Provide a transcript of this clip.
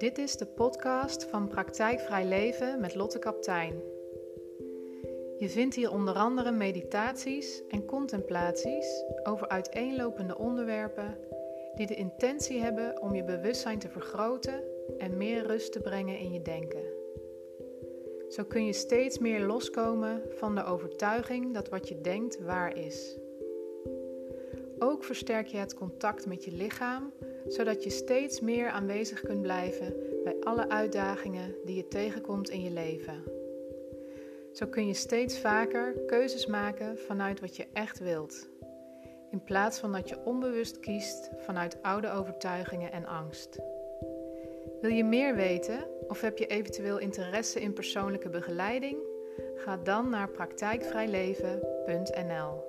Dit is de podcast van Praktijkvrij Leven met Lotte Kaptein. Je vindt hier onder andere meditaties en contemplaties over uiteenlopende onderwerpen die de intentie hebben om je bewustzijn te vergroten en meer rust te brengen in je denken. Zo kun je steeds meer loskomen van de overtuiging dat wat je denkt waar is. Ook versterk je het contact met je lichaam, zodat je steeds meer aanwezig kunt blijven bij alle uitdagingen die je tegenkomt in je leven. Zo kun je steeds vaker keuzes maken vanuit wat je echt wilt, in plaats van dat je onbewust kiest vanuit oude overtuigingen en angst. Wil je meer weten of heb je eventueel interesse in persoonlijke begeleiding? Ga dan naar praktijkvrijleven.nl.